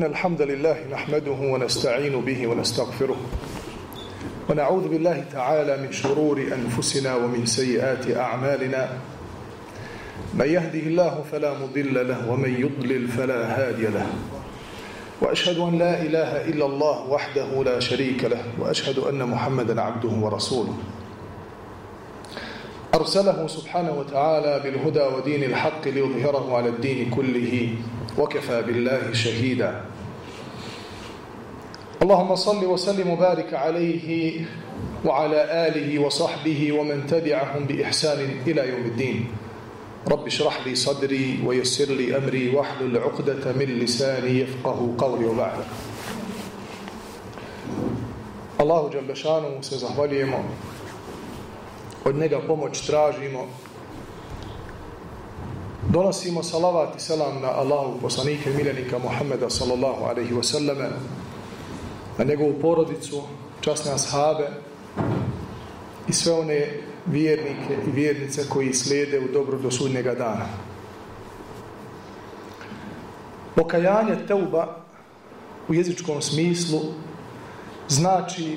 إن الحمد لله نحمده ونستعين به ونستغفره. ونعوذ بالله تعالى من شرور أنفسنا ومن سيئات أعمالنا. من يهده الله فلا مضل له ومن يضلل فلا هادي له. وأشهد أن لا إله إلا الله وحده لا شريك له وأشهد أن محمدا عبده ورسوله. أرسله سبحانه وتعالى بالهدى ودين الحق ليظهره على الدين كله. وكفى بالله شهيدا. اللهم صل وسلم وبارك عليه وعلى آله وصحبه ومن تبعهم بإحسان إلى يوم الدين. رب اشرح لي صدري ويسر لي أمري واحلل عقدة من لساني يفقه قولي وبعد Allahu Đalešanu se zahvaljujemo. Od njega pomoć tražimo. Donosimo salavat i selam na Allahu poslanike miljenika Muhammeda sallallahu alaihi wasallame na njegovu porodicu časne ashabe i sve one vjernike i vjernice koji slijede u dobro do sudnjega dana. Pokajanje teuba u jezičkom smislu znači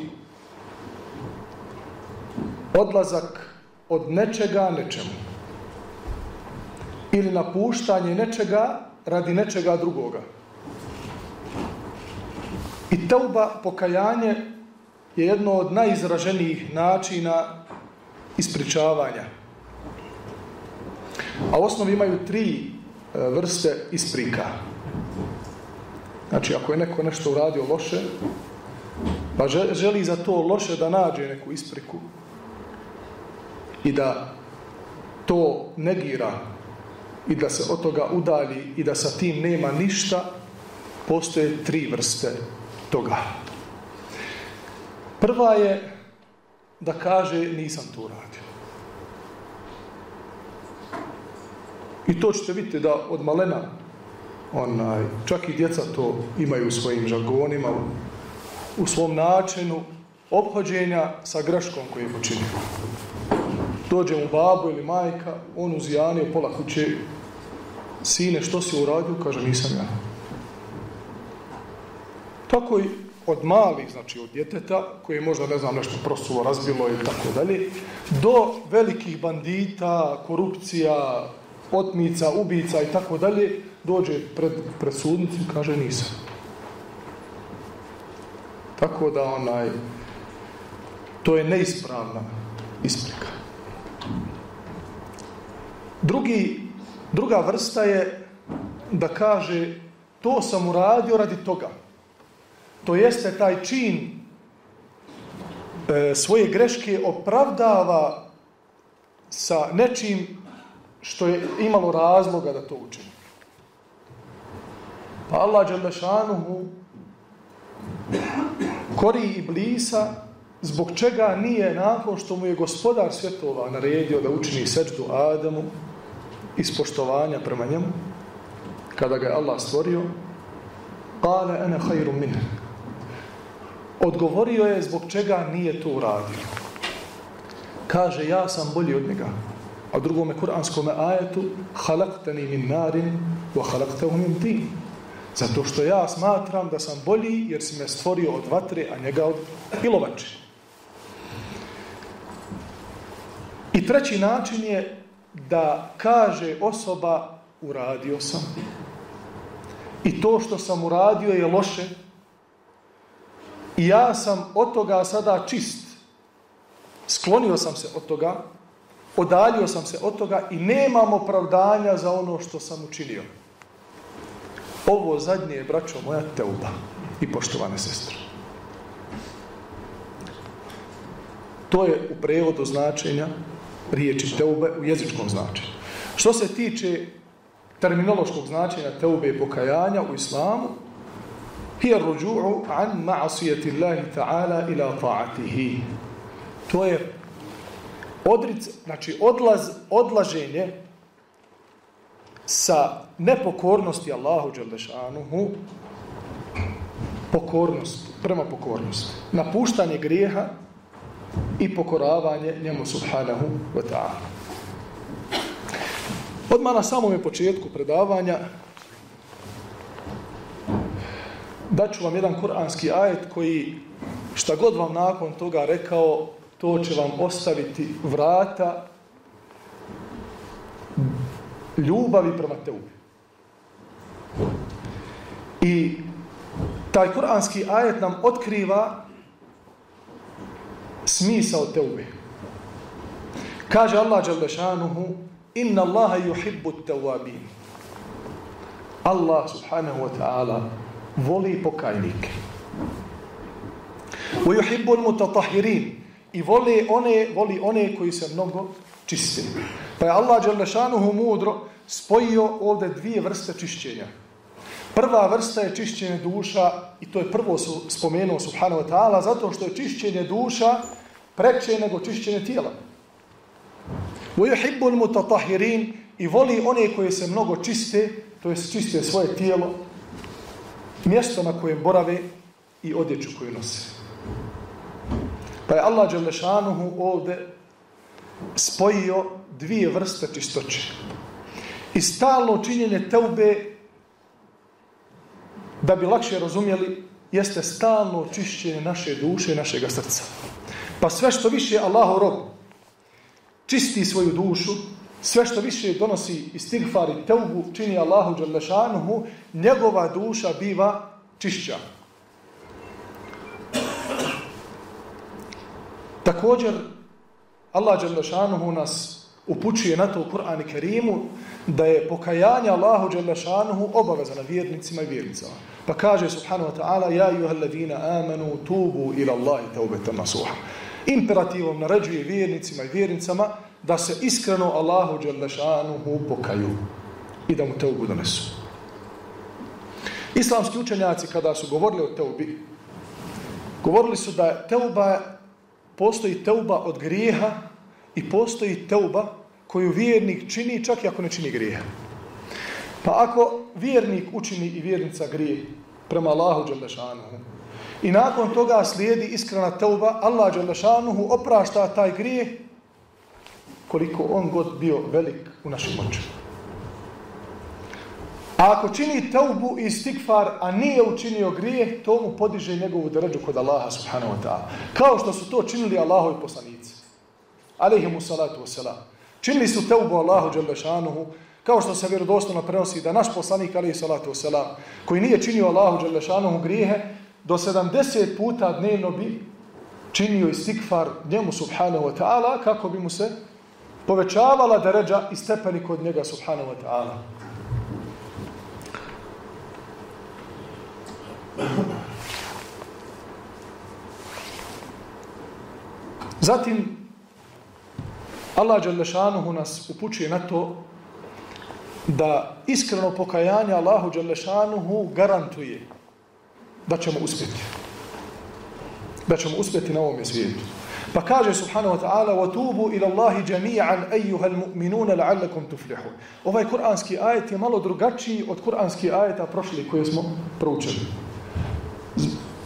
odlazak od nečega nečemu ili napuštanje nečega radi nečega drugoga. I teuba, pokajanje, je jedno od najizraženijih načina ispričavanja. A u osnovi imaju tri vrste isprika. Znači, ako je neko nešto uradio loše, pa želi za to loše da nađe neku ispriku, i da to negira i da se od toga udalji i da sa tim nema ništa, postoje tri vrste toga. Prva je da kaže nisam to uradio. I to ćete vidjeti da od malena onaj, čak i djeca to imaju u svojim žargonima, u svom načinu obhođenja sa greškom koju je počinio dođe mu babo ili majka, on uzijanio pola kuće, sine, što si uradio? Kaže, nisam ja. Tako i od malih, znači od djeteta, koji je možda, ne znam, nešto prosulo, razbilo i tako dalje, do velikih bandita, korupcija, otmica, ubica i tako dalje, dođe pred, pred sudnicu i kaže, nisam. Tako da onaj, to je neispravna isprika. Drugi, druga vrsta je da kaže to sam uradio radi toga. To jeste taj čin e, svoje greške opravdava sa nečim što je imalo razloga da to učini. Pa Allah Đalešanuhu kori Iblisa zbog čega nije nakon što mu je gospodar svjetova naredio da učini seđdu Adamu iz poštovanja prema njemu, kada ga je Allah stvorio, kale ene hajru min. Odgovorio je zbog čega nije to uradio. Kaže, ja sam bolji od njega. A drugome kuranskome ajetu, halaktani min narin, wa halaktahu min tin. Zato što ja smatram da sam bolji jer si me stvorio od vatre, a njega od ilovače. I treći način je da kaže osoba uradio sam i to što sam uradio je loše i ja sam od toga sada čist. Sklonio sam se od toga, odalio sam se od toga i nemam opravdanja za ono što sam učinio. Ovo zadnje je, braćo moja, teuba i poštovane sestre. To je u prevodu značenja riječi teube u jezičkom značenju. Što se tiče terminološkog značenja teube i pokajanja u islamu, hiya ruđu'u an ma'asijeti Allahi ta'ala ila ta'atihi. To je odric, znači odlaz, odlaženje sa nepokornosti Allahu Đalešanuhu pokornost, prema pokornosti. Napuštanje grijeha i pokoravanje njemu subhanahu wa ta'ala. Odmah na samom početku predavanja daću vam jedan kuranski ajet koji šta god vam nakon toga rekao, to će vam ostaviti vrata ljubavi prema teubi. I taj kuranski ajet nam otkriva smisao teube. Kaže Allah Đalešanuhu Inna Allaha yuhibbu tawabin. Allah subhanahu wa ta'ala voli pokajnike. Wa yuhibbu al-mutatahirin. I voli one, voli one koji se mnogo čiste. Pa je Allah Đalešanuhu mudro spojio ovdje dvije vrste čišćenja. Prva vrsta je čišćenje duša i to je prvo su spomenuo subhanahu wa ta'ala zato što je čišćenje duša preče nego čišćenje tijela. وَيُحِبُّ الْمُتَطَحِرِينَ I voli one koje se mnogo čiste, to je čiste svoje tijelo, mjesto na kojem borave i odjeću koju nose. Pa je Allah Đelešanuhu ovdje spojio dvije vrste čistoće. I stalno činjenje teube, da bi lakše razumjeli, jeste stalno čišćenje naše duše i našeg srca. Pa sve što više Allahu rob čisti svoju dušu, sve što više donosi istigfar i teubu čini Allahu Đalešanuhu, njegova duša biva čišća. Također, Allah Đalešanuhu nas upućuje na to u Kur'an i Kerimu da je pokajanje Allahu Đalešanuhu obaveza na vjernicima i vjernicama. Pa kaže subhanahu wa ta'ala Ja juha ladina amanu tubu ila Allahi taubetan nasuha. Imperativom naređuje vjernicima i vjernicama da se iskreno Allahu Đalešanuhu pokaju i da mu teubu donesu. Islamski učenjaci kada su govorili o teubi, govorili su da teuba, postoji teuba od grijeha i postoji teuba koju vjernik čini čak i ako ne čini grijeha. Pa ako vjernik učini i vjernica grije prema Allahu Đalešanuhu i nakon toga slijedi iskrena teuba, Allah Đalešanuhu oprašta taj grijeh koliko on god bio velik u našim očima. A ako čini teubu i stikfar, a nije učinio grije, to mu podiže njegovu dređu kod Allaha subhanahu wa ta'ala. Kao što su to činili Allahovi poslanici. Alihimu salatu wasalam. Činili su teubu Allahu Đalešanuhu, kao što se vjerodostojno prenosi da naš poslanik alihi salatu wasalam, koji nije činio Allahu Đalešanuhu grijehe, do 70 puta dnevno bi činio i stikfar njemu subhanahu wa ta'ala kako bi mu se povećavala deređa i stepeni kod njega subhanahu wa ta'ala. Zatim, Allah Đalešanuhu nas upućuje na to da iskreno pokajanje Allahu Đalešanuhu garantuje da ćemo uspjeti. Da ćemo uspjeti na ovom svijetu. Pa kaže subhanahu wa ta'ala وَتُوبُوا إِلَى اللَّهِ جَمِيعًا أَيُّهَا الْمُؤْمِنُونَ لَعَلَّكُمْ تُفْلِحُونَ Ovaj kuranski ajet je malo drugačiji od kuranski ajeta prošli koje smo proučili.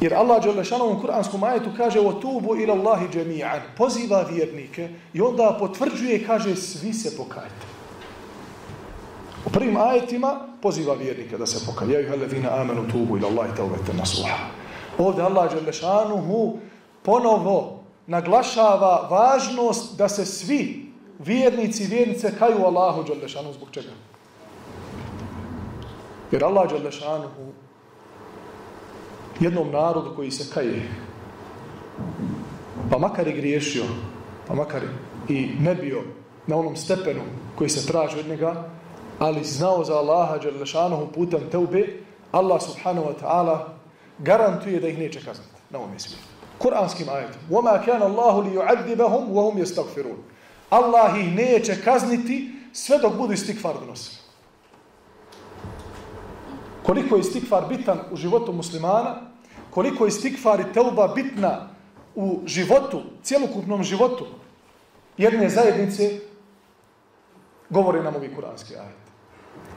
Jer Allah u kuranskom ajetu kaže o tubu ila Allahi džemijan. Poziva vjernike i onda potvrđuje kaže svi se pokajte. U prvim ajetima poziva vjernike da se pokajaju. Ja juhallevina amenu tubu ila Allahi tauvete nasuha. Ovdje Allah Đelešanuhu ponovo naglašava važnost da se svi vjernici i vjernice kaju Allahu Đelešanu zbog čega? Jer Allah Đelešanuhu jednom narodu koji se kaje pa makar i griješio pa makar i ne bio na onom stepenu koji se traži od njega ali znao za Allaha Đelešanuhu putem teube Allah subhanahu wa ta'ala garantuje da ih neće kaznati na ovom svijetu Kur'anskim ajetom. وَمَا كَانَ اللَّهُ لِيُعَذِّبَهُمْ وَهُمْ يَسْتَغْفِرُونَ Allah ih neće kazniti sve dok budu istikfar donosili. Koliko je istikfar bitan u životu muslimana, koliko je istikfar i teuba bitna u životu, cjelokupnom životu jedne zajednice, govori nam ovi kuranski ajet.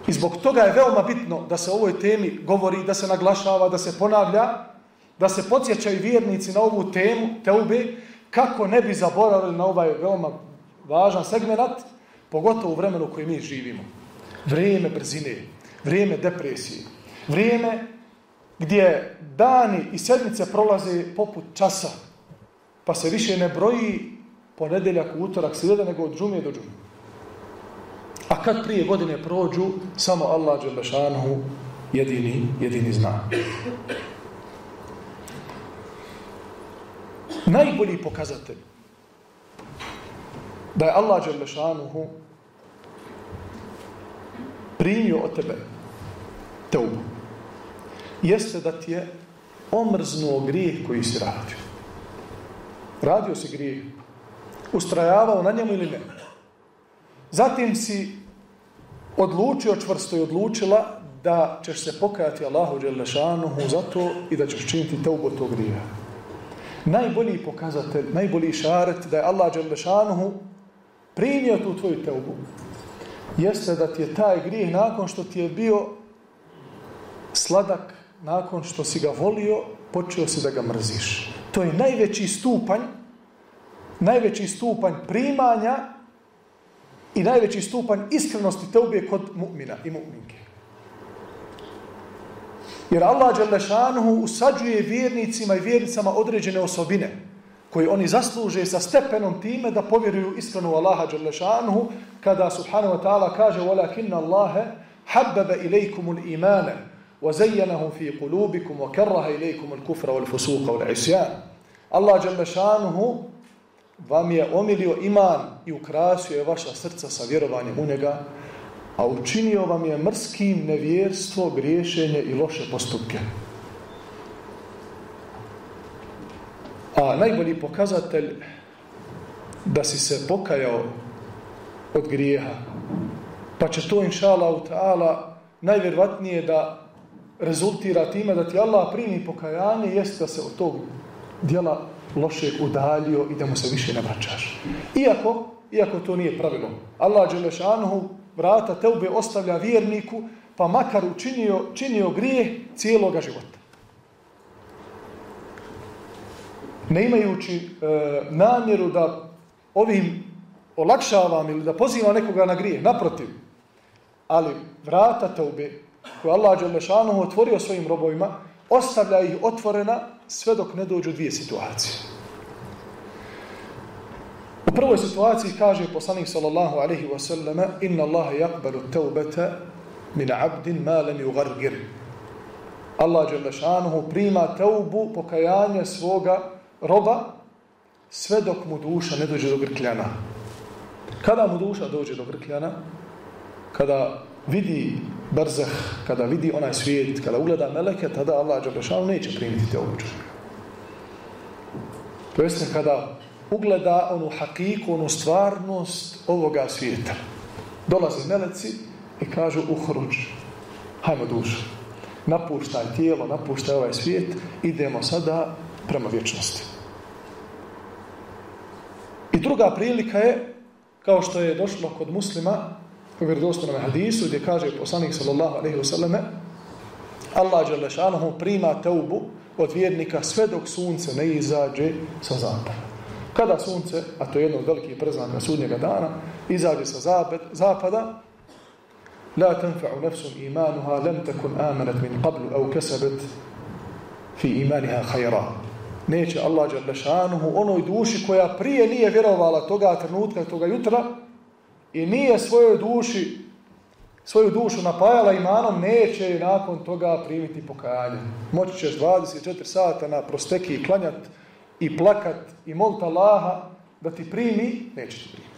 I zbog toga je veoma bitno da se o ovoj temi govori, da se naglašava, da se ponavlja, da se podsjećaju vjernici na ovu temu, teube, kako ne bi zaboravili na ovaj veoma važan segment, pogotovo u vremenu u kojem mi živimo. Vrijeme brzine, vrijeme depresije, vrijeme gdje dani i sedmice prolaze poput časa, pa se više ne broji ponedeljak, utorak, srijeda, nego od džumije do džumije. A kad prije godine prođu, samo Allah Đelešanhu jedini, jedini zna. Najbolji pokazatelj da je Allah Đelešanuhu primio od tebe teubu jeste da ti je omrznuo grijeh koji si radio. Radio si grijeh. Ustrajavao na njemu ili ne. Zatim si odlučio čvrsto i odlučila da ćeš se pokajati Allahu Đelešanuhu za to i da ćeš činiti teubu tog grija. Najbolji pokazatelj, najbolji šaret da je Allah Đelešanuhu primio tu tvoju teubu jeste da ti je taj grijeh nakon što ti je bio sladak, nakon što si ga volio, počeo si da ga mrziš. To je najveći stupanj, najveći stupanj primanja i najveći stupanj iskrenosti teube kod mu'mina i mu'minke. Jer Allah Đalešanuhu usađuje vjernicima i vjernicama određene osobine koji oni zasluže sa stepenom time da povjeruju iskrenu Allaha Đalešanuhu kada subhanahu wa ta'ala kaže وَلَكِنَّ اللَّهَ حَبَّبَ إِلَيْكُمُ الْإِيمَانَ وَزَيَّنَهُ فِي قُلُوبِكُمْ وَكَرَّهَ إِلَيْكُمُ الْكُفْرَ وَالْفُسُوقَ وَالْعِسْيَانَ Allah Đalešanuhu vam je omilio iman i ukrasio je vaša srca sa vjerovanjem u njega, a učinio vam je mrskim nevjerstvo, griješenje i loše postupke. A najbolji pokazatelj da si se pokajao od grijeha, pa će to inša Allah ta'ala najvjerojatnije da rezultira time da ti Allah primi pokajanje jest da se od tog dijela lošeg udaljio i da mu se više ne vraćaš. Iako, iako to nije pravilo. Allah Đelešanuhu vrata teube ostavlja vjerniku pa makar učinio činio grijeh cijeloga života. Ne imajući e, namjeru da ovim olakšavam ili da pozivam nekoga na grijeh, naprotiv. Ali vrata teube koje Allah Đelešanuhu otvorio svojim robovima, ostavlja ih otvorena sve dok ne dođu dvije situacije. U prvoj situaciji kaže poslanik sallallahu alaihi wa sallam inna Allahe yakbalu taubata min abdin ma lam yugargir. Allah Đelešanuhu prima teubu pokajanje svoga roba sve dok mu duša ne dođe do grkljana. Kada mu duša dođe do grkljana? Kada vidi brzah, kada vidi onaj svijet, kada ugleda meleke, tada Allah Đalešanu neće primiti te čovjeka. To jeste kada ugleda onu hakiku, onu stvarnost ovoga svijeta. Dolaze meleci i kažu uhruđ, hajmo dušu, napuštaj tijelo, napuštaj ovaj svijet, idemo sada prema vječnosti. I druga prilika je, kao što je došlo kod muslima, u vjerodostojnom hadisu gdje kaže poslanik sallallahu alejhi ve selleme Allah dželle prima teubu od vjernika sve dok sunce ne izađe sa zapada. Kada sunce, a to je jedno od velikih preznaka sudnjega dana, izađe sa zapad, zapada, la tanfa'u nafsun imanuha lam takun amanat min qablu aw kasabat fi imaniha khayra. Neće Allah dželle onoj duši koja prije nije vjerovala toga trenutka, toga jutra, i nije svojoj duši svoju dušu napajala imanom, neće je nakon toga primiti pokajanje. Moći ćeš 24 sata na prosteki i klanjat i plakat i molta Allaha da ti primi, neće ti primiti.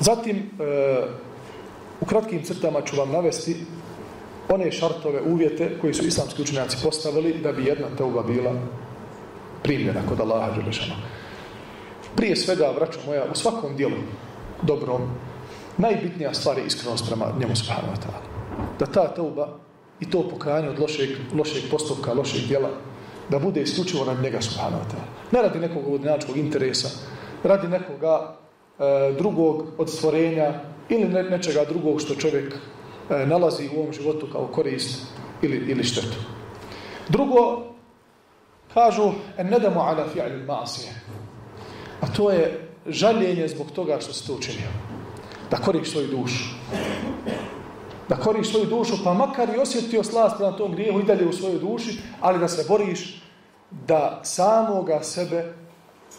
Zatim, e, u kratkim crtama ću vam navesti one šartove, uvjete koji su islamski učenjaci postavili da bi jedna teuba bila primljena kod Allaha Đelešana. Prije svega, vraću moja, u svakom dijelu dobrom, najbitnija stvar je iskrenost prema njemu subhanahu wa ta'ala. Da ta tauba i to pokajanje od lošeg, lošeg postupka, lošeg dijela, da bude isključivo na njega subhanahu wa ta'ala. Ne radi nekog vodinačkog interesa, radi nekoga e, drugog od stvorenja ili ne, nečega drugog što čovjek e, nalazi u ovom životu kao korist ili, ili štetu. Drugo, Kažu, en ne damo ala fi'li ma'asije. A to je žaljenje zbog toga što se to učinio. Da koriš svoju dušu. Da koriš svoju dušu, pa makar i osjetio slast na tom grijehu i dalje u svojoj duši, ali da se boriš da samoga sebe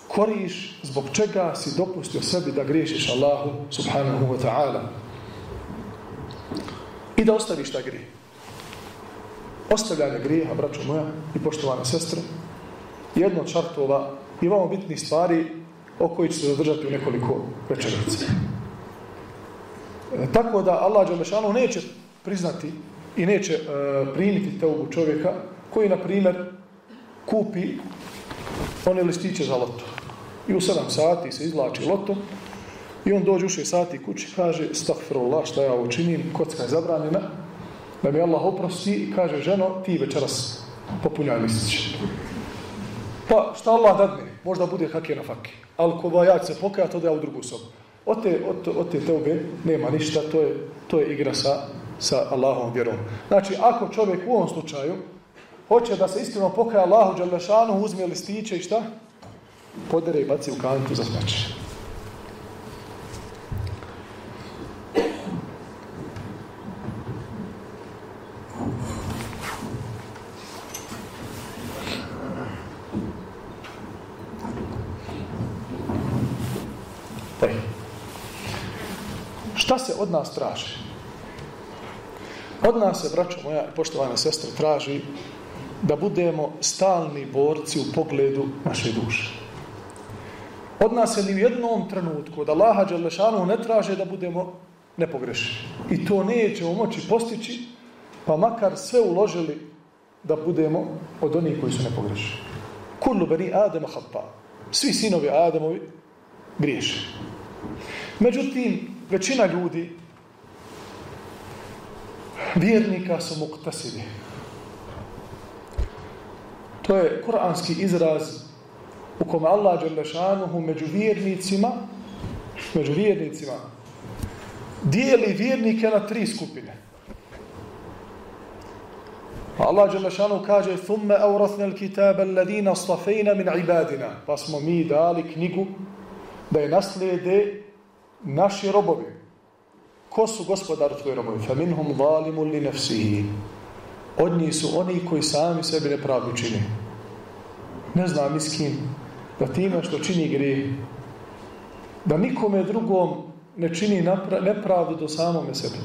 koriš zbog čega si dopustio sebi da griješiš Allahu subhanahu wa ta'ala. I da ostaviš taj grijeh. Ostavljanje grijeha, braćo moja i poštovane sestre, jedno od šartova i vamo bitnih stvari o koji će se zadržati u nekoliko večerica. E, tako da Allah Đalešanu neće priznati i neće e, primiti teubu čovjeka koji, na primjer, kupi one listiće za loto. I u 7 sati se izlači loto i on dođe u 6 sati kući kaže stakfirullah šta ja ovo činim, kocka je zabranjena, da mi Allah oprosti i kaže ženo ti večeras popunjaj listiće. Pa šta Allah dadne? Možda bude hakije na faki. Ali ko ja se pokaja, to da ja u drugu sobu. Od te, od, od te teube nema ništa, to je, to je igra sa, sa Allahom vjerom. Znači, ako čovjek u ovom slučaju hoće da se iskreno pokaja Allahu Đalešanu, uzme listiće i šta? Podere i baci u kantu za smeće. Šta se od nas traži? Od nas se, braćo moja poštovana sestra, traži da budemo stalni borci u pogledu naše duše. Od nas se ni u jednom trenutku od Allaha Đalešanu ne traže da budemo nepogrešni. I to nećemo moći postići, pa makar sve uložili da budemo od onih koji su nepogrešni. Kullu beni Adama hapa. Svi sinovi Adamovi griješi. Međutim, većina ljudi vjernika su muktasidi. To je kuranski izraz u kome Allah Đelešanuhu među vjernicima među vjernicima dijeli vjernike na tri skupine. Allah Đelešanuhu kaže thumme aurathne l-kitabe alladina stafejna min ibadina pa smo mi dali knjigu da je naslijede naši robovi. Ko su gospodar tvoji robovi? Zalimun li nafsihi. Od njih su oni koji sami sebi nepravdu čini. Ne znam s kim da time što čini grije da nikome drugom ne čini nepravdu do samome sebi.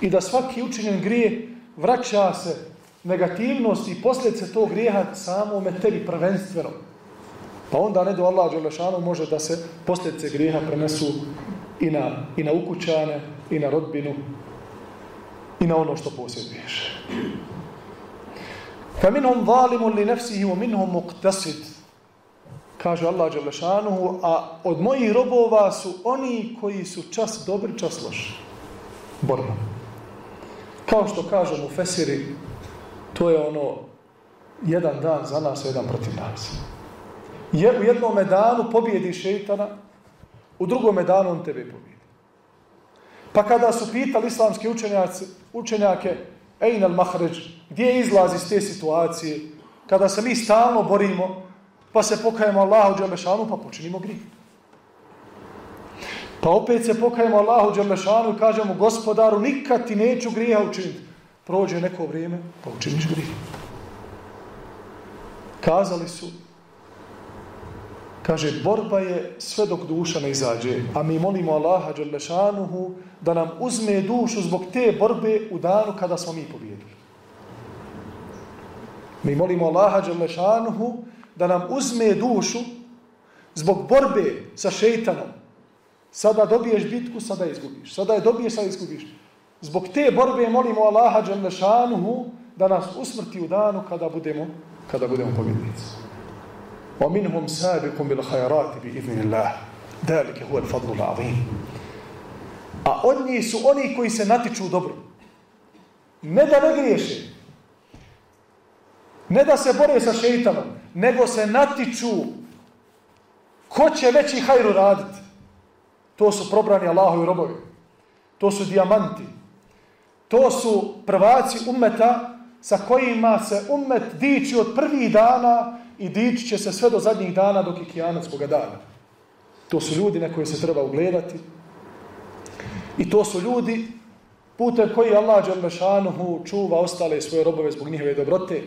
I da svaki učinjen grije vraća se negativnost i posljedice tog grijeha samome tebi prvenstveno. Pa onda ne do Allah Đelešanu može da se posljedice grijeha prenesu i na, i na ukućane, i na rodbinu, i na ono što posjeduješ. Li nefsihi u minhum muqtasid. Kaže Allah Đelešanuhu, a od mojih robova su oni koji su čas dobri, čas loši. Borba. Kao što kažem u Fesiri, to je ono jedan dan za nas, jedan protiv nas. Je, u jednom danu pobjedi šeitana, u drugome danu on tebe pobjedi. Pa kada su pitali islamski učenjaci, učenjake, Ejn al mahređ, gdje izlaz iz te situacije, kada se mi stalno borimo, pa se pokajemo Allahu Đelešanu, pa počinimo grih. Pa opet se pokajemo Allahu Đelešanu i kažemo, gospodaru, nikad ti neću grija učiniti. Prođe neko vrijeme, pa učiniš grih. Kazali su, Kaže, borba je sve dok duša ne izađe, a mi molimo Allaha Đalešanuhu da nam uzme dušu zbog te borbe u danu kada smo mi pobjedili. Mi molimo Allaha Đalešanuhu da nam uzme dušu zbog borbe sa šeitanom. Sada dobiješ bitku, sada izgubiš. Sada je dobiješ, sada izgubiš. Zbog te borbe molimo Allaha Đalešanuhu da nas usmrti u danu kada budemo, kada budemo pobjednici. ومنهم سابق بالخيرات بإذن الله ذلك هو الفضل العظيم a od njih su oni koji se natiču u dobru. Ne da ne griješe. Ne da se bore sa šeitanom, nego se natiču ko će veći hajru raditi. To su probrani Allahovi robovi. To su dijamanti. To su prvaci ummeta sa kojima se ummet diči od prvih dana i dići će se sve do zadnjih dana dok je kijanatskog dana. To su ljudi na koje se treba ugledati. I to su ljudi putem koji Allah Đalešanuhu čuva ostale svoje robove zbog njihove dobrote.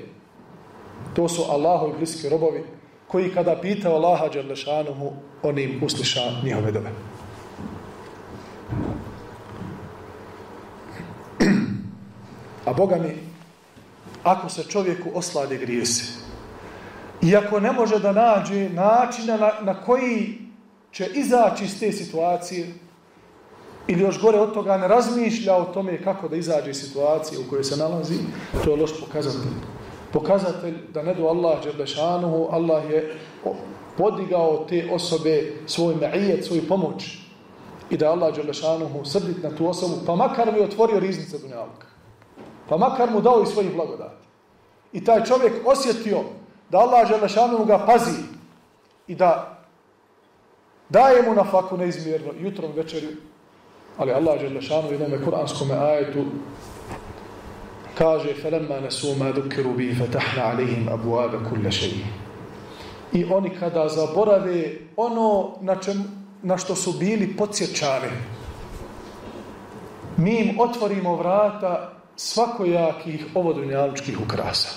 To su Allahovi bliski robovi koji kada pitao Allaha Đalešanuhu, on im usliša njihove dobe. A Boga mi, ako se čovjeku oslade grijesi, i ako ne može da nađe načina na, na koji će izaći iz te situacije, ili još gore od toga ne razmišlja o tome kako da izađe iz situacije u kojoj se nalazi, to je loš pokazatelj. Pokazatelj da ne do Allah Đerlešanuhu, Allah je podigao te osobe svoj me'ijet, svoju pomoć i da Allah Đerlešanuhu srdit na tu osobu, pa makar mi otvorio riznice Dunjavka Pa makar mu dao i svojih blagodati. I taj čovjek osjetio da Allah Đerlešanuhu ga pazi i da daje mu na faku neizmjerno jutrom večerju ali Allah je lešanu u jednom kuranskom ajetu kaže فَلَمَّا نَسُوا مَا ذُكِرُوا بِهِ فَتَحْنَا عَلَيْهِمْ أَبُوَابَ كُلَّ شَيْءٍ I oni kada zaborave ono na, čem, na što su bili podsjećani, mi im otvorimo vrata svakojakih ovodunjalučkih ukrasa.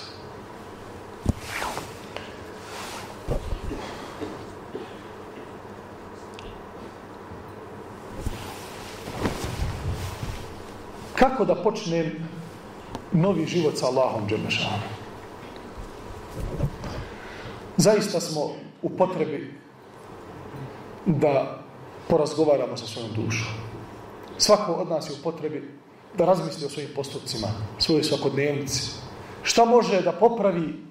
Kako da počnem novi život sa Allahom Đerlešanom? Zaista smo u potrebi da porazgovaramo sa svojom dušom. Svako od nas je u potrebi da razmisli o svojim postupcima, svojoj svakodnevnici. Šta može da popravi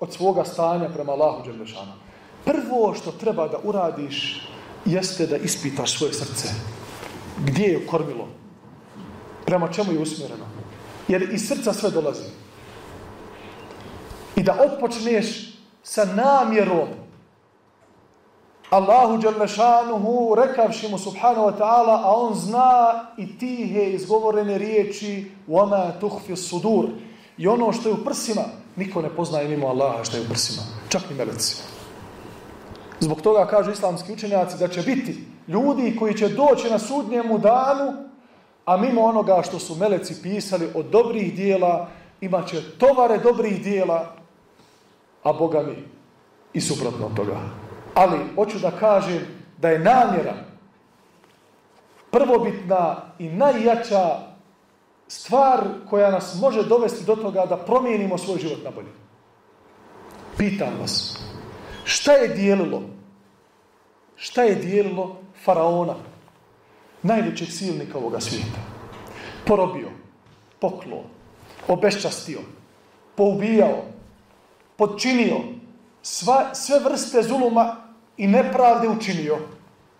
od svoga stanja prema Allahu Đerlešanom? Prvo što treba da uradiš jeste da ispitaš svoje srce. Gdje je kormilo? prema čemu je usmjereno. Jer iz srca sve dolazi. I da otpočneš sa namjerom Allahu Đalešanuhu rekavši mu subhanahu wa ta'ala a on zna i tihe izgovorene riječi وَمَا تُحْفِ sudur i ono što je u prsima niko ne poznaje mimo Allaha što je u prsima čak ni meleci zbog toga kažu islamski učenjaci da će biti ljudi koji će doći na sudnjemu danu a mimo onoga što su meleci pisali od dobrih dijela, imat će tovare dobrih dijela, a Boga mi i suprotno od toga. Ali, hoću da kažem da je namjera prvobitna i najjača stvar koja nas može dovesti do toga da promijenimo svoj život na bolje. Pitam vas, šta je dijelilo? Šta je dijelilo faraona? najvećeg silnika ovoga svijeta. Porobio, poklo, obeščastio, poubijao, podčinio, sva, sve vrste zuluma i nepravde učinio.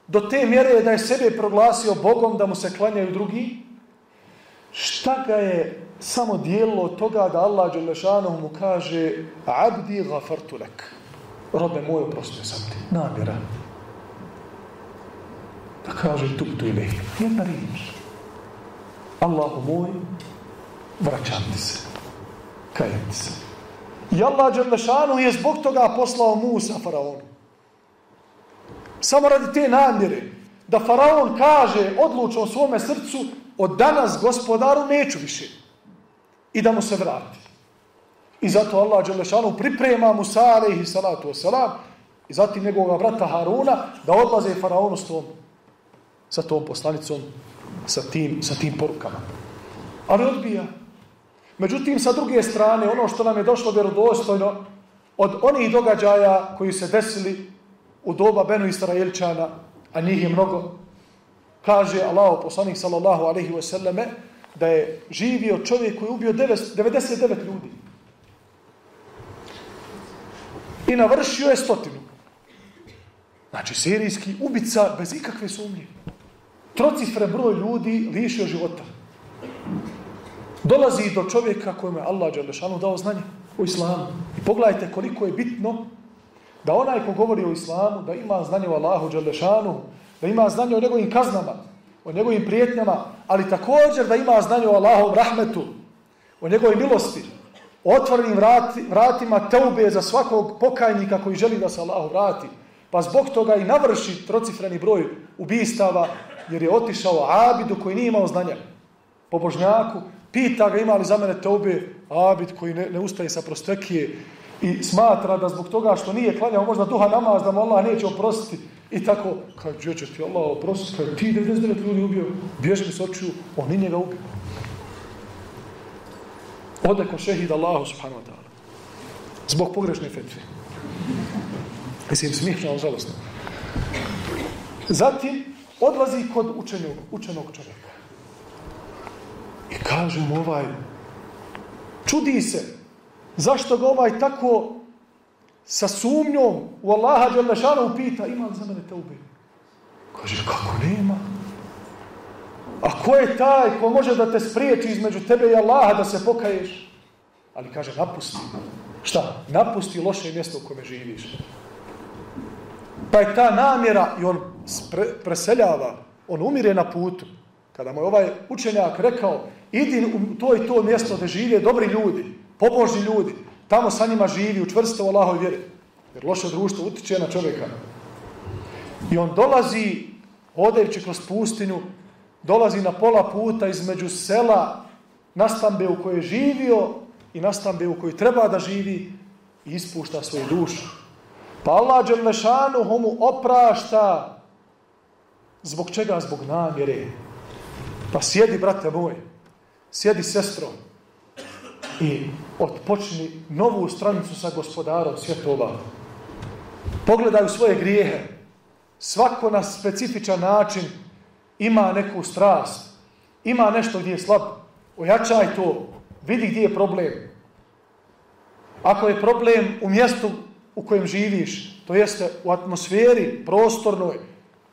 Do te mjere da je sebe proglasio Bogom da mu se klanjaju drugi. Šta ga je samo dijelo od toga da Allah Đelešanu mu kaže abdi gafartu lek. Robe moj, oprostio sam ti. Namjera da kaže tuptu ili jedna riječ. Allahu moj, vraćam ti se. Kajem se. I Allah Đerlešanu je zbog toga poslao Musa faraonu. Samo radi te namjere. Da faraon kaže odlučno svome srcu od danas gospodaru neću više. I da mu se vrati. I zato Allah Đerlešanu priprema Musa alaihi salatu wasalam i zatim njegovog brata Haruna da odlaze faraonu s tom sa tom poslanicom, sa tim, sa tim porukama. Ali odbija. Međutim, sa druge strane, ono što nam je došlo vjerodostojno od onih događaja koji se desili u doba Benu a njih je mnogo, kaže Allah, poslanik sallallahu alaihi wasallame, da je živio čovjek koji je ubio 99 ljudi. I navršio je stotinu. Znači, serijski ubica bez ikakve sumnje trocifre broj ljudi lišio života. Dolazi do čovjeka kojem je Allah Đalešanu dao znanje o islamu. I pogledajte koliko je bitno da onaj ko govori o islamu, da ima znanje o Allahu Đalešanu, da ima znanje o njegovim kaznama, o njegovim prijetnjama, ali također da ima znanje o Allahom rahmetu, o njegovoj milosti, o otvorenim vrati, vratima teube za svakog pokajnika koji želi da se Allahu vrati, pa zbog toga i navrši trocifreni broj ubistava, jer je otišao Abidu koji nije imao znanja. Po božnjaku, pita ga ima li za mene teube, Abid koji ne, ne ustaje sa prostekije i smatra da zbog toga što nije klanjao možda duha namaz, da mu Allah neće oprostiti. I tako, kad će ti Allah oprostiti, kad ti 99 ljudi ubio, bježi mi s očiju, on i njega ubio. Ode ko šehid Allahu subhanahu wa ta'ala. Zbog pogrešne fetve. Mislim, smiješno, ali žalostno. Zatim, odlazi kod učenog, učenog čovjeka. I kaže mu ovaj, čudi se, zašto ga ovaj tako sa sumnjom u Allaha Đalešanu pita, ima li za mene te ubije? Kaže, kako nema? A ko je taj ko može da te spriječi između tebe i Allaha da se pokaješ? Ali kaže, napusti. Šta? Napusti loše mjesto u kome živiš. Pa je ta namjera i on preseljava, on umire na putu. Kada mu je ovaj učenjak rekao, idi u to i to mjesto gdje žive dobri ljudi, pobožni ljudi, tamo sa njima živi, učvrsto u Allahoj vjeri. Jer loše društvo utiče na čovjeka. I on dolazi, odajući kroz pustinju, dolazi na pola puta između sela nastambe u kojoj je živio i nastambe u kojoj treba da živi i ispušta svoju dušu. Pa Allah Đelešanu mu oprašta zbog čega? Zbog namjere. Pa sjedi, brate moj, sjedi sestro i odpočni novu stranicu sa gospodarom svjetova. Pogledaj u svoje grijehe. Svako na specifičan način ima neku strast, ima nešto gdje je slab, ojačaj to, vidi gdje je problem. Ako je problem u mjestu u kojem živiš, to jeste u atmosferi prostornoj,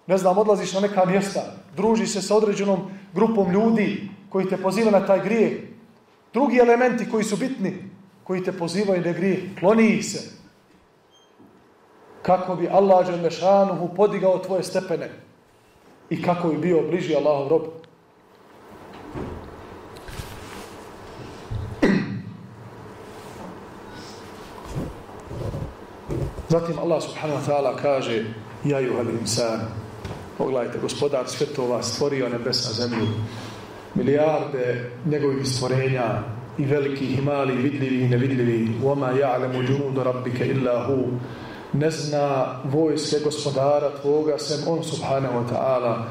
ne znam, odlaziš na neka mjesta, druži se sa određenom grupom ljudi koji te poziva na taj grijeh. Drugi elementi koji su bitni, koji te pozivaju na grijeh, kloni ih se. Kako bi Allah Đelešanuhu podigao tvoje stepene i kako bi bio bliži Allahov rob. Zatim Allah subhanahu wa ta'ala kaže Ja juhal insan Pogledajte, gospodar svjetova stvorio nebesa zemlju milijarde njegovih stvorenja i velikih i malih, vidljivi i nevidljivi Voma ja'lemu džunudu rabbike illa hu. Ne zna vojske gospodara tvoga sem on subhanahu wa ta'ala.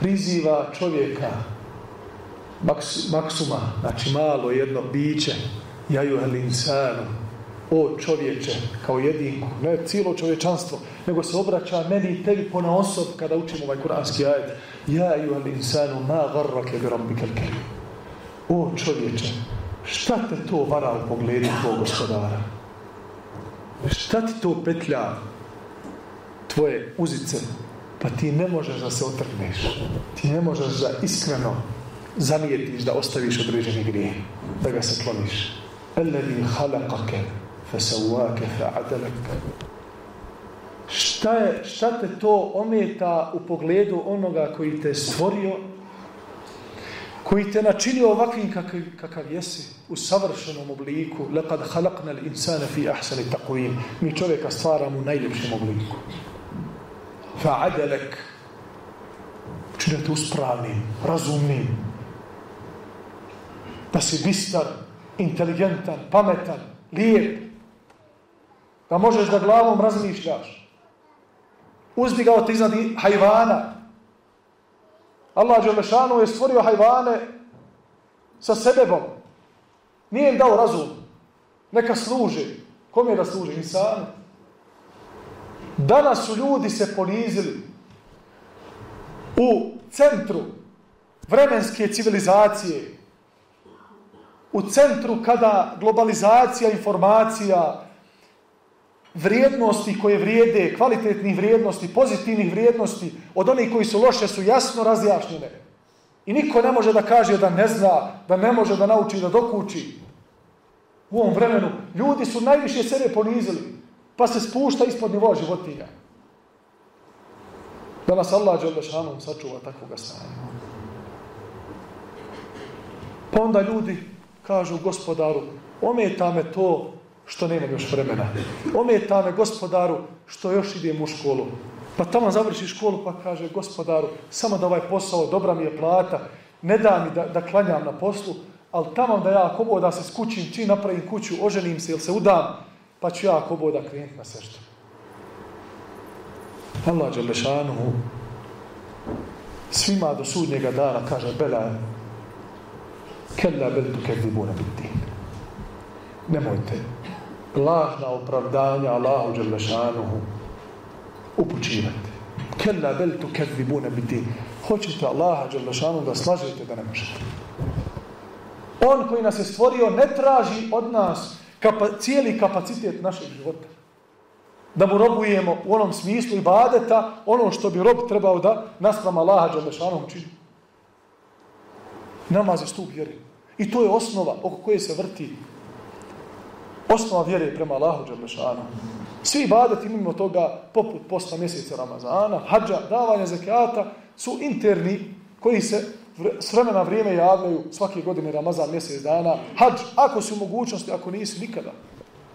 Priziva čovjeka maks, maksuma, znači malo jedno biće. Jaju insanu o čovječe kao jedinku, ne cijelo čovječanstvo nego se obraća meni i tebi pona osob kada učimo ovaj kuranski ajet ja ju el insanu ma garrake bi rabbika o čovječe šta te to vara u pogledu tvojeg gospodara Šta ti to petlja tvoje uzice? Pa ti ne možeš da se otrgneš. Ti ne možeš da iskreno zamijetiš da ostaviš određeni grije. Da ga se kloniš. Alladhi halakake fasawake fa'adalak. Šta, je, šta te to ometa u pogledu onoga koji te stvorio koji te načinio ovakvim kakav, kakav jesi u savršenom obliku? Lekad halakna insana fi ahsani taqwim. Mi čovjeka stvaramo u najljepšem obliku. Fa'adalek činete uspravnim razumnim. Da si bistar inteligentan, pametan lijep. Da možeš da glavom razmišljaš uzdigao te iznad hajvana Allah Đelešanu je stvorio hajvane sa sebebom. Nije im dao razum. Neka služi. Kom je da služi? Insanu. Danas su ljudi se ponizili u centru vremenske civilizacije, u centru kada globalizacija informacija, vrijednosti koje vrijede, kvalitetnih vrijednosti, pozitivnih vrijednosti, od onih koji su loše su jasno razjašnjene. I niko ne može da kaže da ne zna, da ne može da nauči, da dokuči. U ovom vremenu ljudi su najviše sebe ponizili, pa se spušta ispod nivoa životinja. Da nas Allah Đelešanom sačuva takvoga stanja. Pa onda ljudi kažu gospodaru, ometa me to što nemam još vremena. Ometa me gospodaru što još idem u školu. Pa tamo završi školu pa kaže gospodaru, samo da ovaj posao, dobra mi je plata, ne da mi da, da klanjam na poslu, ali tamo da ja ako da se skućim, čim napravim kuću, oženim se ili se udam, pa ću ja ako da krenuti na seždu. Allah Đalešanuhu svima do sudnjega dana kaže Bela kella bel tu biti. Nemojte lažna opravdanja Allahu Đalešanuhu upućivati. Kella bel tu kedibuna biti. Hoćete Allaha Đalešanuhu da slažete da ne možete. On koji nas je stvorio ne traži od nas kapa, cijeli kapacitet našeg života. Da mu robujemo u onom smislu i badeta ono što bi rob trebao da naspram Allaha Đalešanom čini. Namaz je stup vjere. I to je osnova oko koje se vrti. Osnova vjere prema Allahu Đalešanom. Svi badeti mimo toga, poput posta mjeseca Ramazana, hađa, davanja zekata, su interni koji se s vremena vrijeme javljaju svake godine Ramazan mjesec dana. Hadž, ako si u mogućnosti, ako nisi, nikada.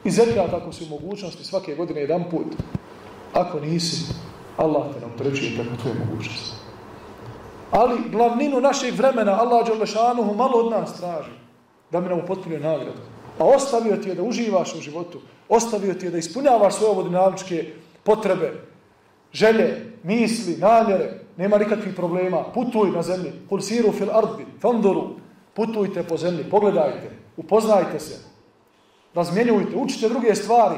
I zekat, ako si u mogućnosti, svake godine jedan put. Ako nisi, Allah te nam treći preko tvoje mogućnosti. Ali glavninu našeg vremena Allah Đalešanuhu malo od nas traži da bi nam upotpunio nagradu. A ostavio ti je da uživaš u životu. Ostavio ti je da ispunjavaš svoje vodinaličke potrebe, želje, misli, namjere, nema nikakvih problema, putuj na zemlji, pulsiru fil ardi, fanduru, putujte po zemlji, pogledajte, upoznajte se, razmjenjujte, učite druge stvari,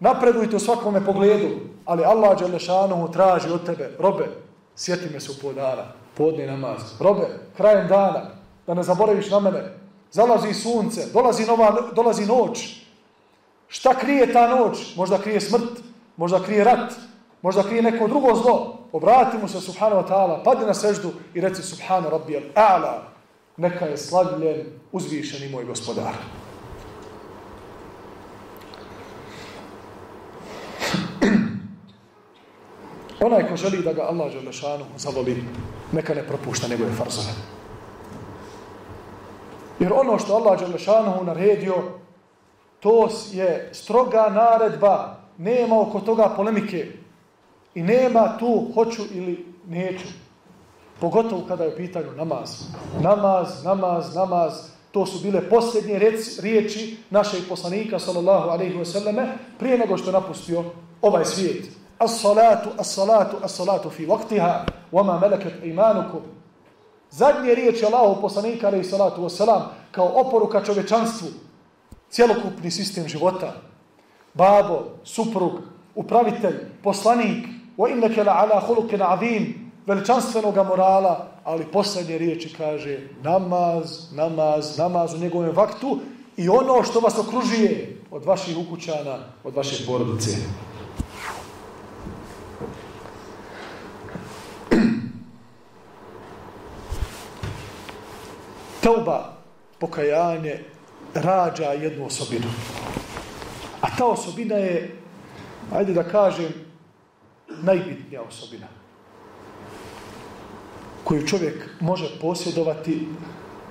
napredujte u svakome pogledu, ali Allah Đelešanohu traži od tebe, robe, sjeti me se u podana, podni namaz, robe, krajem dana, da ne zaboraviš na mene, zalazi sunce, dolazi, nova, dolazi noć, šta krije ta noć? Možda krije smrt, možda krije rat, možda krije neko drugo zlo, obrati mu se subhanahu wa ta'ala, padne na seždu i reci subhana rabbi al-a'la, neka je slavljen, uzvišen i moj gospodar. Onaj ko želi da ga Allah Želešanu zavoli, neka ne propušta njegove farzove. Jer ono što Allah Želešanu naredio, to je stroga naredba. Nema oko toga polemike. I nema tu hoću ili neću. Pogotovo kada je u pitanju namaz. Namaz, namaz, namaz. To su bile posljednje riječi našeg poslanika, sallallahu alaihi wasallame, prije nego što je napustio ovaj svijet. As-salatu, as-salatu, as-salatu fi vaktiha, wama melekat imanukum. Zadnje riječi Allahu poslanika, alaihi salatu wasalam, kao oporuka čovečanstvu, cjelokupni sistem života, babo, suprug, upravitelj, poslanik, wa innaka la ala khuluqin azim. Veličanstvenog morala ali posljednje riječi kaže namaz namaz namaz u njegovom vaktu i ono što vas okružuje od vaših ukućana od vaše porodice Tauba, pokajanje, rađa jednu osobinu. A ta osobina je, ajde da kažem, najbitnija osobina koju čovjek može posjedovati,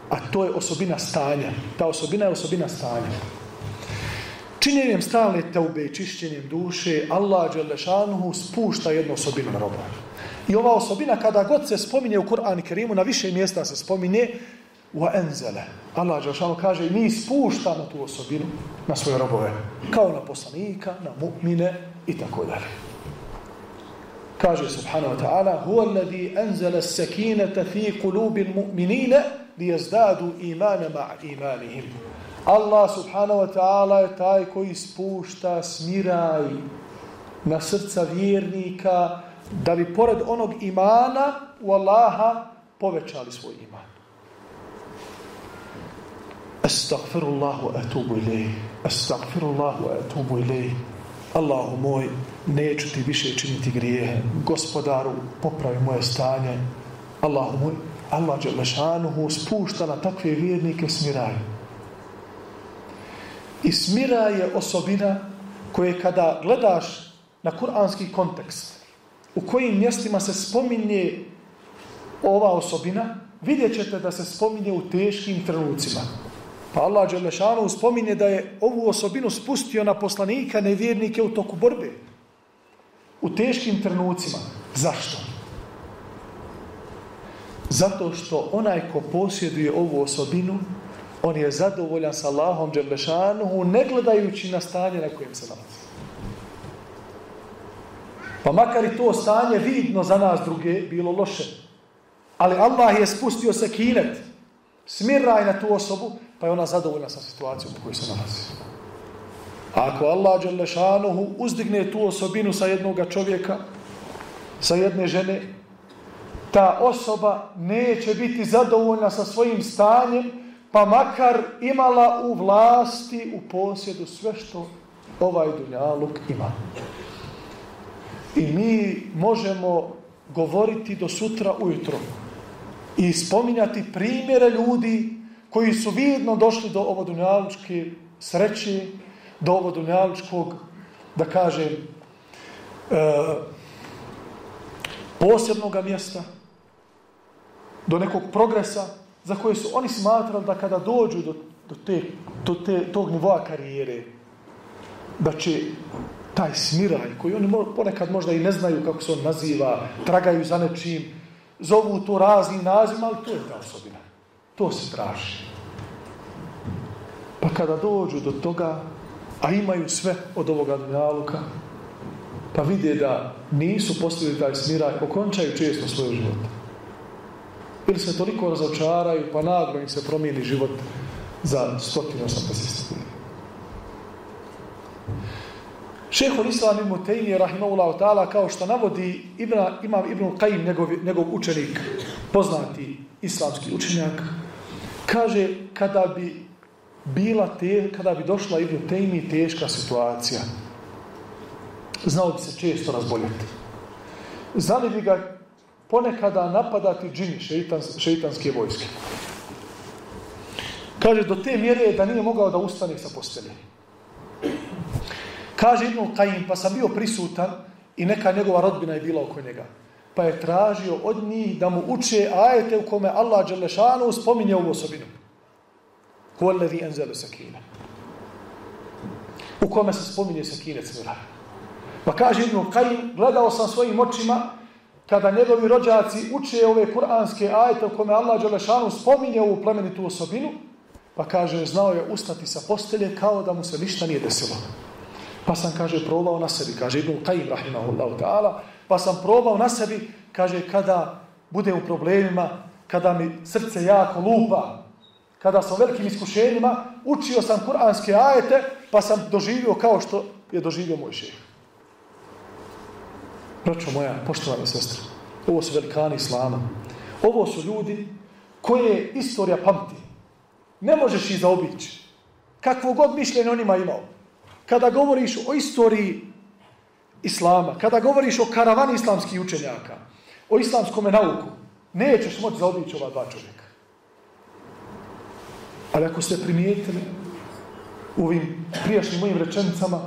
a to je osobina stanja. Ta osobina je osobina stanja. Činjenjem stalne teube i čišćenjem duše, Allah Đelešanuhu spušta jednu osobinu na roba. I ova osobina, kada god se spominje u Kur'an i Kerimu, na više mjesta se spominje, enzele. Allah Đelešanuhu kaže, mi spuštamo tu osobinu na svoje robove. Kao na poslanika, na mu'mine i tako dalje. Kaže subhanahu wa ta'ala alladhi anzala as-sakinata fi qulubi al-mu'minina liyazdadu imana ma'a imanihim. Allah subhanahu wa ta'ala je taj koji spušta smiraj na srca vjernika da bi pored onog imana u Allaha povećali svoj iman. Astaghfirullah wa atubu ilayh. Astaghfirullah wa atubu ilayh. Allahu moj, neću ti više činiti grijehe. Gospodaru, popravi moje stanje. Allahu moj, Allah Đelešanuhu spušta na takve vjernike smiraj. I smira je osobina koje kada gledaš na kuranski kontekst, u kojim mjestima se spominje ova osobina, vidjet ćete da se spominje u teškim trenucima. Pa Allah Đelešanu spominje da je ovu osobinu spustio na poslanika nevjernike u toku borbe. U teškim trenucima. Zašto? Zato što onaj ko posjeduje ovu osobinu, on je zadovoljan sa Allahom Đelešanu, ne gledajući na stanje na kojem se nalazi. Pa makar i to stanje vidno za nas druge bilo loše. Ali Allah je spustio se kinet. Smiraj na tu osobu, pa je ona zadovoljna sa situacijom u kojoj se nalazi. Ako Allah Đelešanuhu uzdigne tu osobinu sa jednog čovjeka, sa jedne žene, ta osoba neće biti zadovoljna sa svojim stanjem, pa makar imala u vlasti, u posjedu sve što ovaj dunjaluk ima. I mi možemo govoriti do sutra ujutro i spominjati primjere ljudi koji su vidno došli do ovodunjalučke sreće, do ovodunjalučkog, da kažem, e, posebnog mjesta, do nekog progresa za koje su oni smatrali da kada dođu do, do, te, do te, tog nivoa karijere, da će taj smiraj, koji oni ponekad možda i ne znaju kako se on naziva, tragaju za nečim, zovu to raznim nazivima, ali to je ta osobina. To se traži. Pa kada dođu do toga, a imaju sve od ovoga dunjaluka, pa vide da nisu postigli taj smiraj, okončaju često svoj život. Ili se toliko razočaraju, pa naglo im se promijeni život za stotinu osamdeset Šehol Islam ibn Tejmije, rahimahullahu ta'ala, kao što navodi Ibna, imam Ibn Qajim, njegov, njegov učenik, poznati islamski učenjak, kaže, kada bi bila te, kada bi došla Ibn Tejmije teška situacija, znao bi se često razboljeti. Znali bi ga ponekada napadati džini, šeitans, šeitanske vojske. Kaže, do te mjere da nije mogao da ustane sa postelje. Kaže Ibn Kajim, pa sam bio prisutan i neka njegova rodbina je bila oko njega. Pa je tražio od njih da mu uče ajete u kome Allah Đelešanu spominje ovu osobinu. Huvallevi enzelu sakine. U kome se spominje sakine cmira. Pa kaže Ibn Kajim, gledao sam svojim očima kada njegovi rođaci uče ove kuranske ajete u kome Allah Đelešanu spominje ovu plemenitu osobinu, pa kaže, znao je ustati sa postelje kao da mu se ništa nije desilo. Pa sam, kaže, probao na sebi, kaže Ibn Qajim, rahimahullahu ta'ala, pa sam probao na sebi, kaže, kada budem u problemima, kada mi srce jako lupa, kada sam u velikim iskušenjima, učio sam kuranske ajete, pa sam doživio kao što je doživio moj šeh. Braćo moja, poštovane sestre, ovo su velikani islama. Ovo su ljudi koje istorija pamti. Ne možeš ih zaobići. Kakvo god mišljenje imao kada govoriš o istoriji islama, kada govoriš o karavani islamskih učenjaka, o islamskom nauku, nećeš moći zaobići ova dva čovjeka. Ali ako ste primijetili u ovim prijašnjim mojim rečenicama,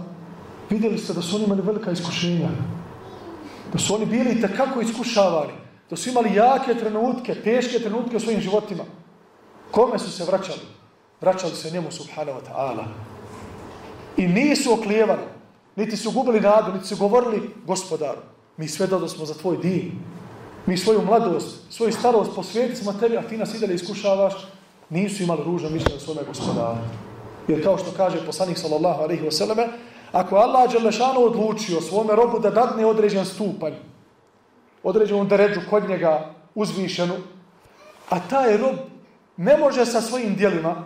vidjeli ste da su oni imali velika iskušenja. Da su oni bili kako iskušavani. Da su imali jake trenutke, teške trenutke u svojim životima. Kome su se vraćali? Vraćali se njemu subhanahu wa ta'ala. I nisu oklijevali, niti su gubili nadu, niti su govorili, gospodaru, mi sve da smo za tvoj din. Mi svoju mladost, svoju starost posvijeti smo tebi, a ti nas i iskušavaš. Nisu imali ružno mišljenje o svome gospodaru. Jer kao što kaže poslanik sallallahu alaihi wa sallam, ako Allah Đelešanu odlučio svome robu da dadne određen stupanj, određenu deređu kod njega uzvišenu, a taj rob ne može sa svojim dijelima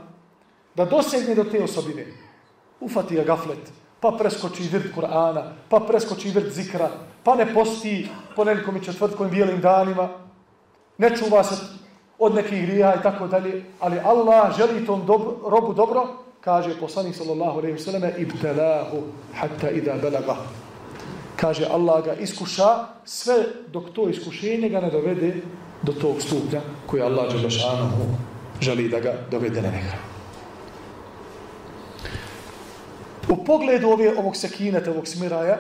da dosegne do te osobine ufati ga gaflet, pa preskoči virt Kur'ana, pa preskoči virt zikra, pa ne posti ponedjeljkom i četvrtkom bijelim danima, ne čuva se od nekih grija i tako dalje, ali Allah želi tom dob robu dobro, kaže poslanik sallallahu alejhi ve selleme ibtalahu hatta ida balaga. Kaže Allah ga iskuša sve dok to iskušenje ga ne dovede do tog stupnja koji Allah želi da ga dovede na njega. U pogledu ove, ovog sekineta, ovog smiraja,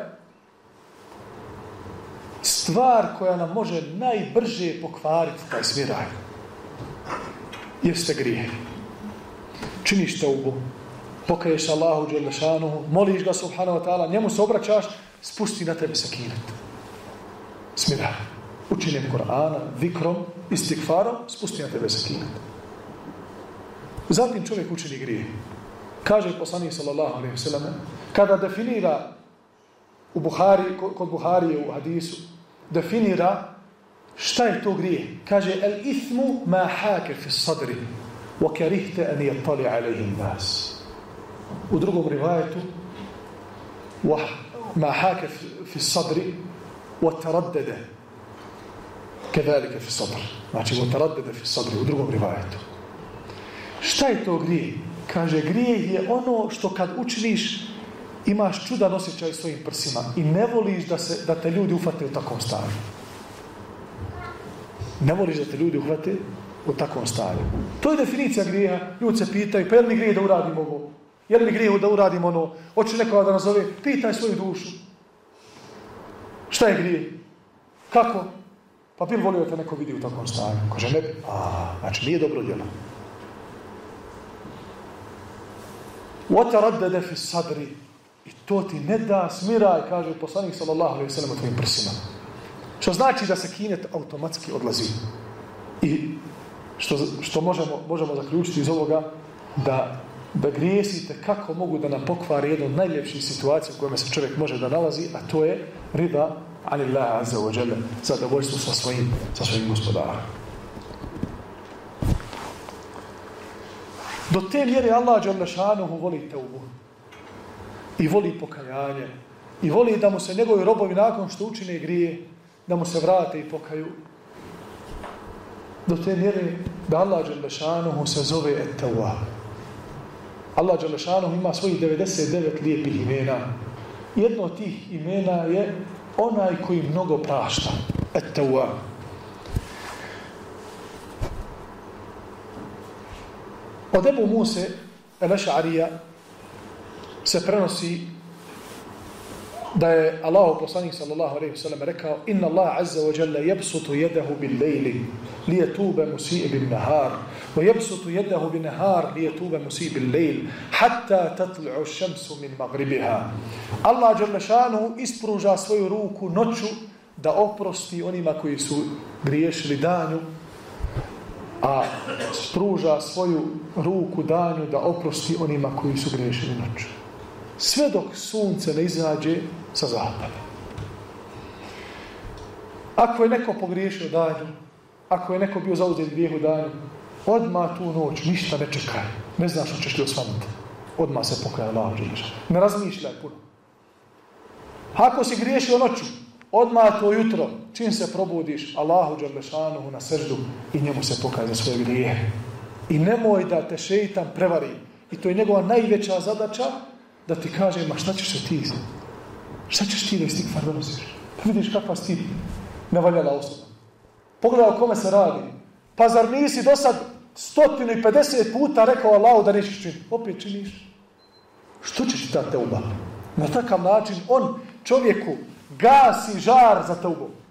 stvar koja nam može najbrže pokvariti taj smiraj, jeste grije. činiš teubu, pokaješ Allahu Đelešanuhu, moliš ga subhanahu wa ta'ala, njemu se obraćaš, spusti na tebe sakinet. Smira. Učinjem Korana, vikrom, istikfarom, spusti na tebe sakinet. Zatim čovjek učini grije. Kaže poslanik sallallahu alaihi sallam, kada definira u Buhari, kod Buharije u hadisu, definira šta je to grije. Kaže, el ithmu ma hake fi sadri, wa karihte an yattali alaihim nas. U drugom rivajetu, ma hake fi sadri, wa taraddede, kedalike fi sadr. Znači, wa taraddede fi sadri, u drugom rivajetu. Šta je to grije? Kaže, grije je ono što kad učiniš, imaš čudan osjećaj svojim prsima i ne voliš da, se, da te ljudi ufate u takvom stanju. Ne voliš da te ljudi uhvate u takvom stanju. To je definicija grijeha. Ljudi se pitaju, pa je li mi grije da uradim ovo? Je li mi grije da uradim ono? Hoće nekoga da nazove? Pitaj svoju dušu. Šta je grije? Kako? Pa bi volio da te neko vidi u takvom stanju? Kaže, ne. A, znači nije dobro djelo. وَتَرَدَّدَ فِي sadri I to ti ne da smiraj, kaže poslanik sallallahu alaihi sallam o tvojim prsima. Što znači da se kinet automatski odlazi. I što, što možemo, možemo zaključiti iz ovoga da, da grijesite kako mogu da nam pokvari jednu od najljepših situacija u kojima se čovjek može da nalazi, a to je rida anillah azza wa jalla, zadovoljstvo sa svojim, sa svojim gospodarom. Do te mjere Allah Đalešanuhu voli teubu. I voli pokajanje. I voli da mu se njegovi robovi nakon što učine grije, da mu se vrate i pokaju. Do te mjere da Allah Đalešanuhu se zove Ettawab. Allah Đalešanuhu ima svojih 99 lijepih imena. Jedno od tih imena je onaj koji mnogo prašta. Ettawab. Od Ebu Muse, Elešarija, se prenosi da je Allah poslanik sallallahu alejhi ve sellem rekao inna Allah azza wa jalla yabsutu yadahu bil layli li yatuba musii bin nahar wa yabsutu yadahu bin nahar li yatuba musii bil layl hatta tatlu'u ash-shamsu min maghribiha Allah jalla šanu ispruža svoju ruku noću da oprosti onima koji su griješili danju a spruža svoju ruku danju da oprosti onima koji su griješili noću. Sve dok sunce ne izađe sa zapada. Ako je neko pogriješio danju, ako je neko bio zauzet grijehu danju, odmah tu noć ništa ne čekaj. Ne znaš što ćeš li osvanuti. Odmah se pokaja Allah Ne razmišljaj puno. Ako si griješio noću, Odmah to jutro, čim se probudiš, Allahu Đalešanuhu na srždu i njemu se pokaje za svoje grije. I nemoj da te šeitan prevari. I to je njegova najveća zadaća da ti kaže, ma šta ćeš se ti? Šta ćeš ti da istikfar donosiš? Pa vidiš kakva si ti nevaljala osoba. Pogledaj o kome se radi. Pa zar nisi do sad 150 puta rekao Allahu da nećeš činiti? Opet činiš. Što ćeš ti ta teuba? Na takav način on čovjeku gasi žar za teubom.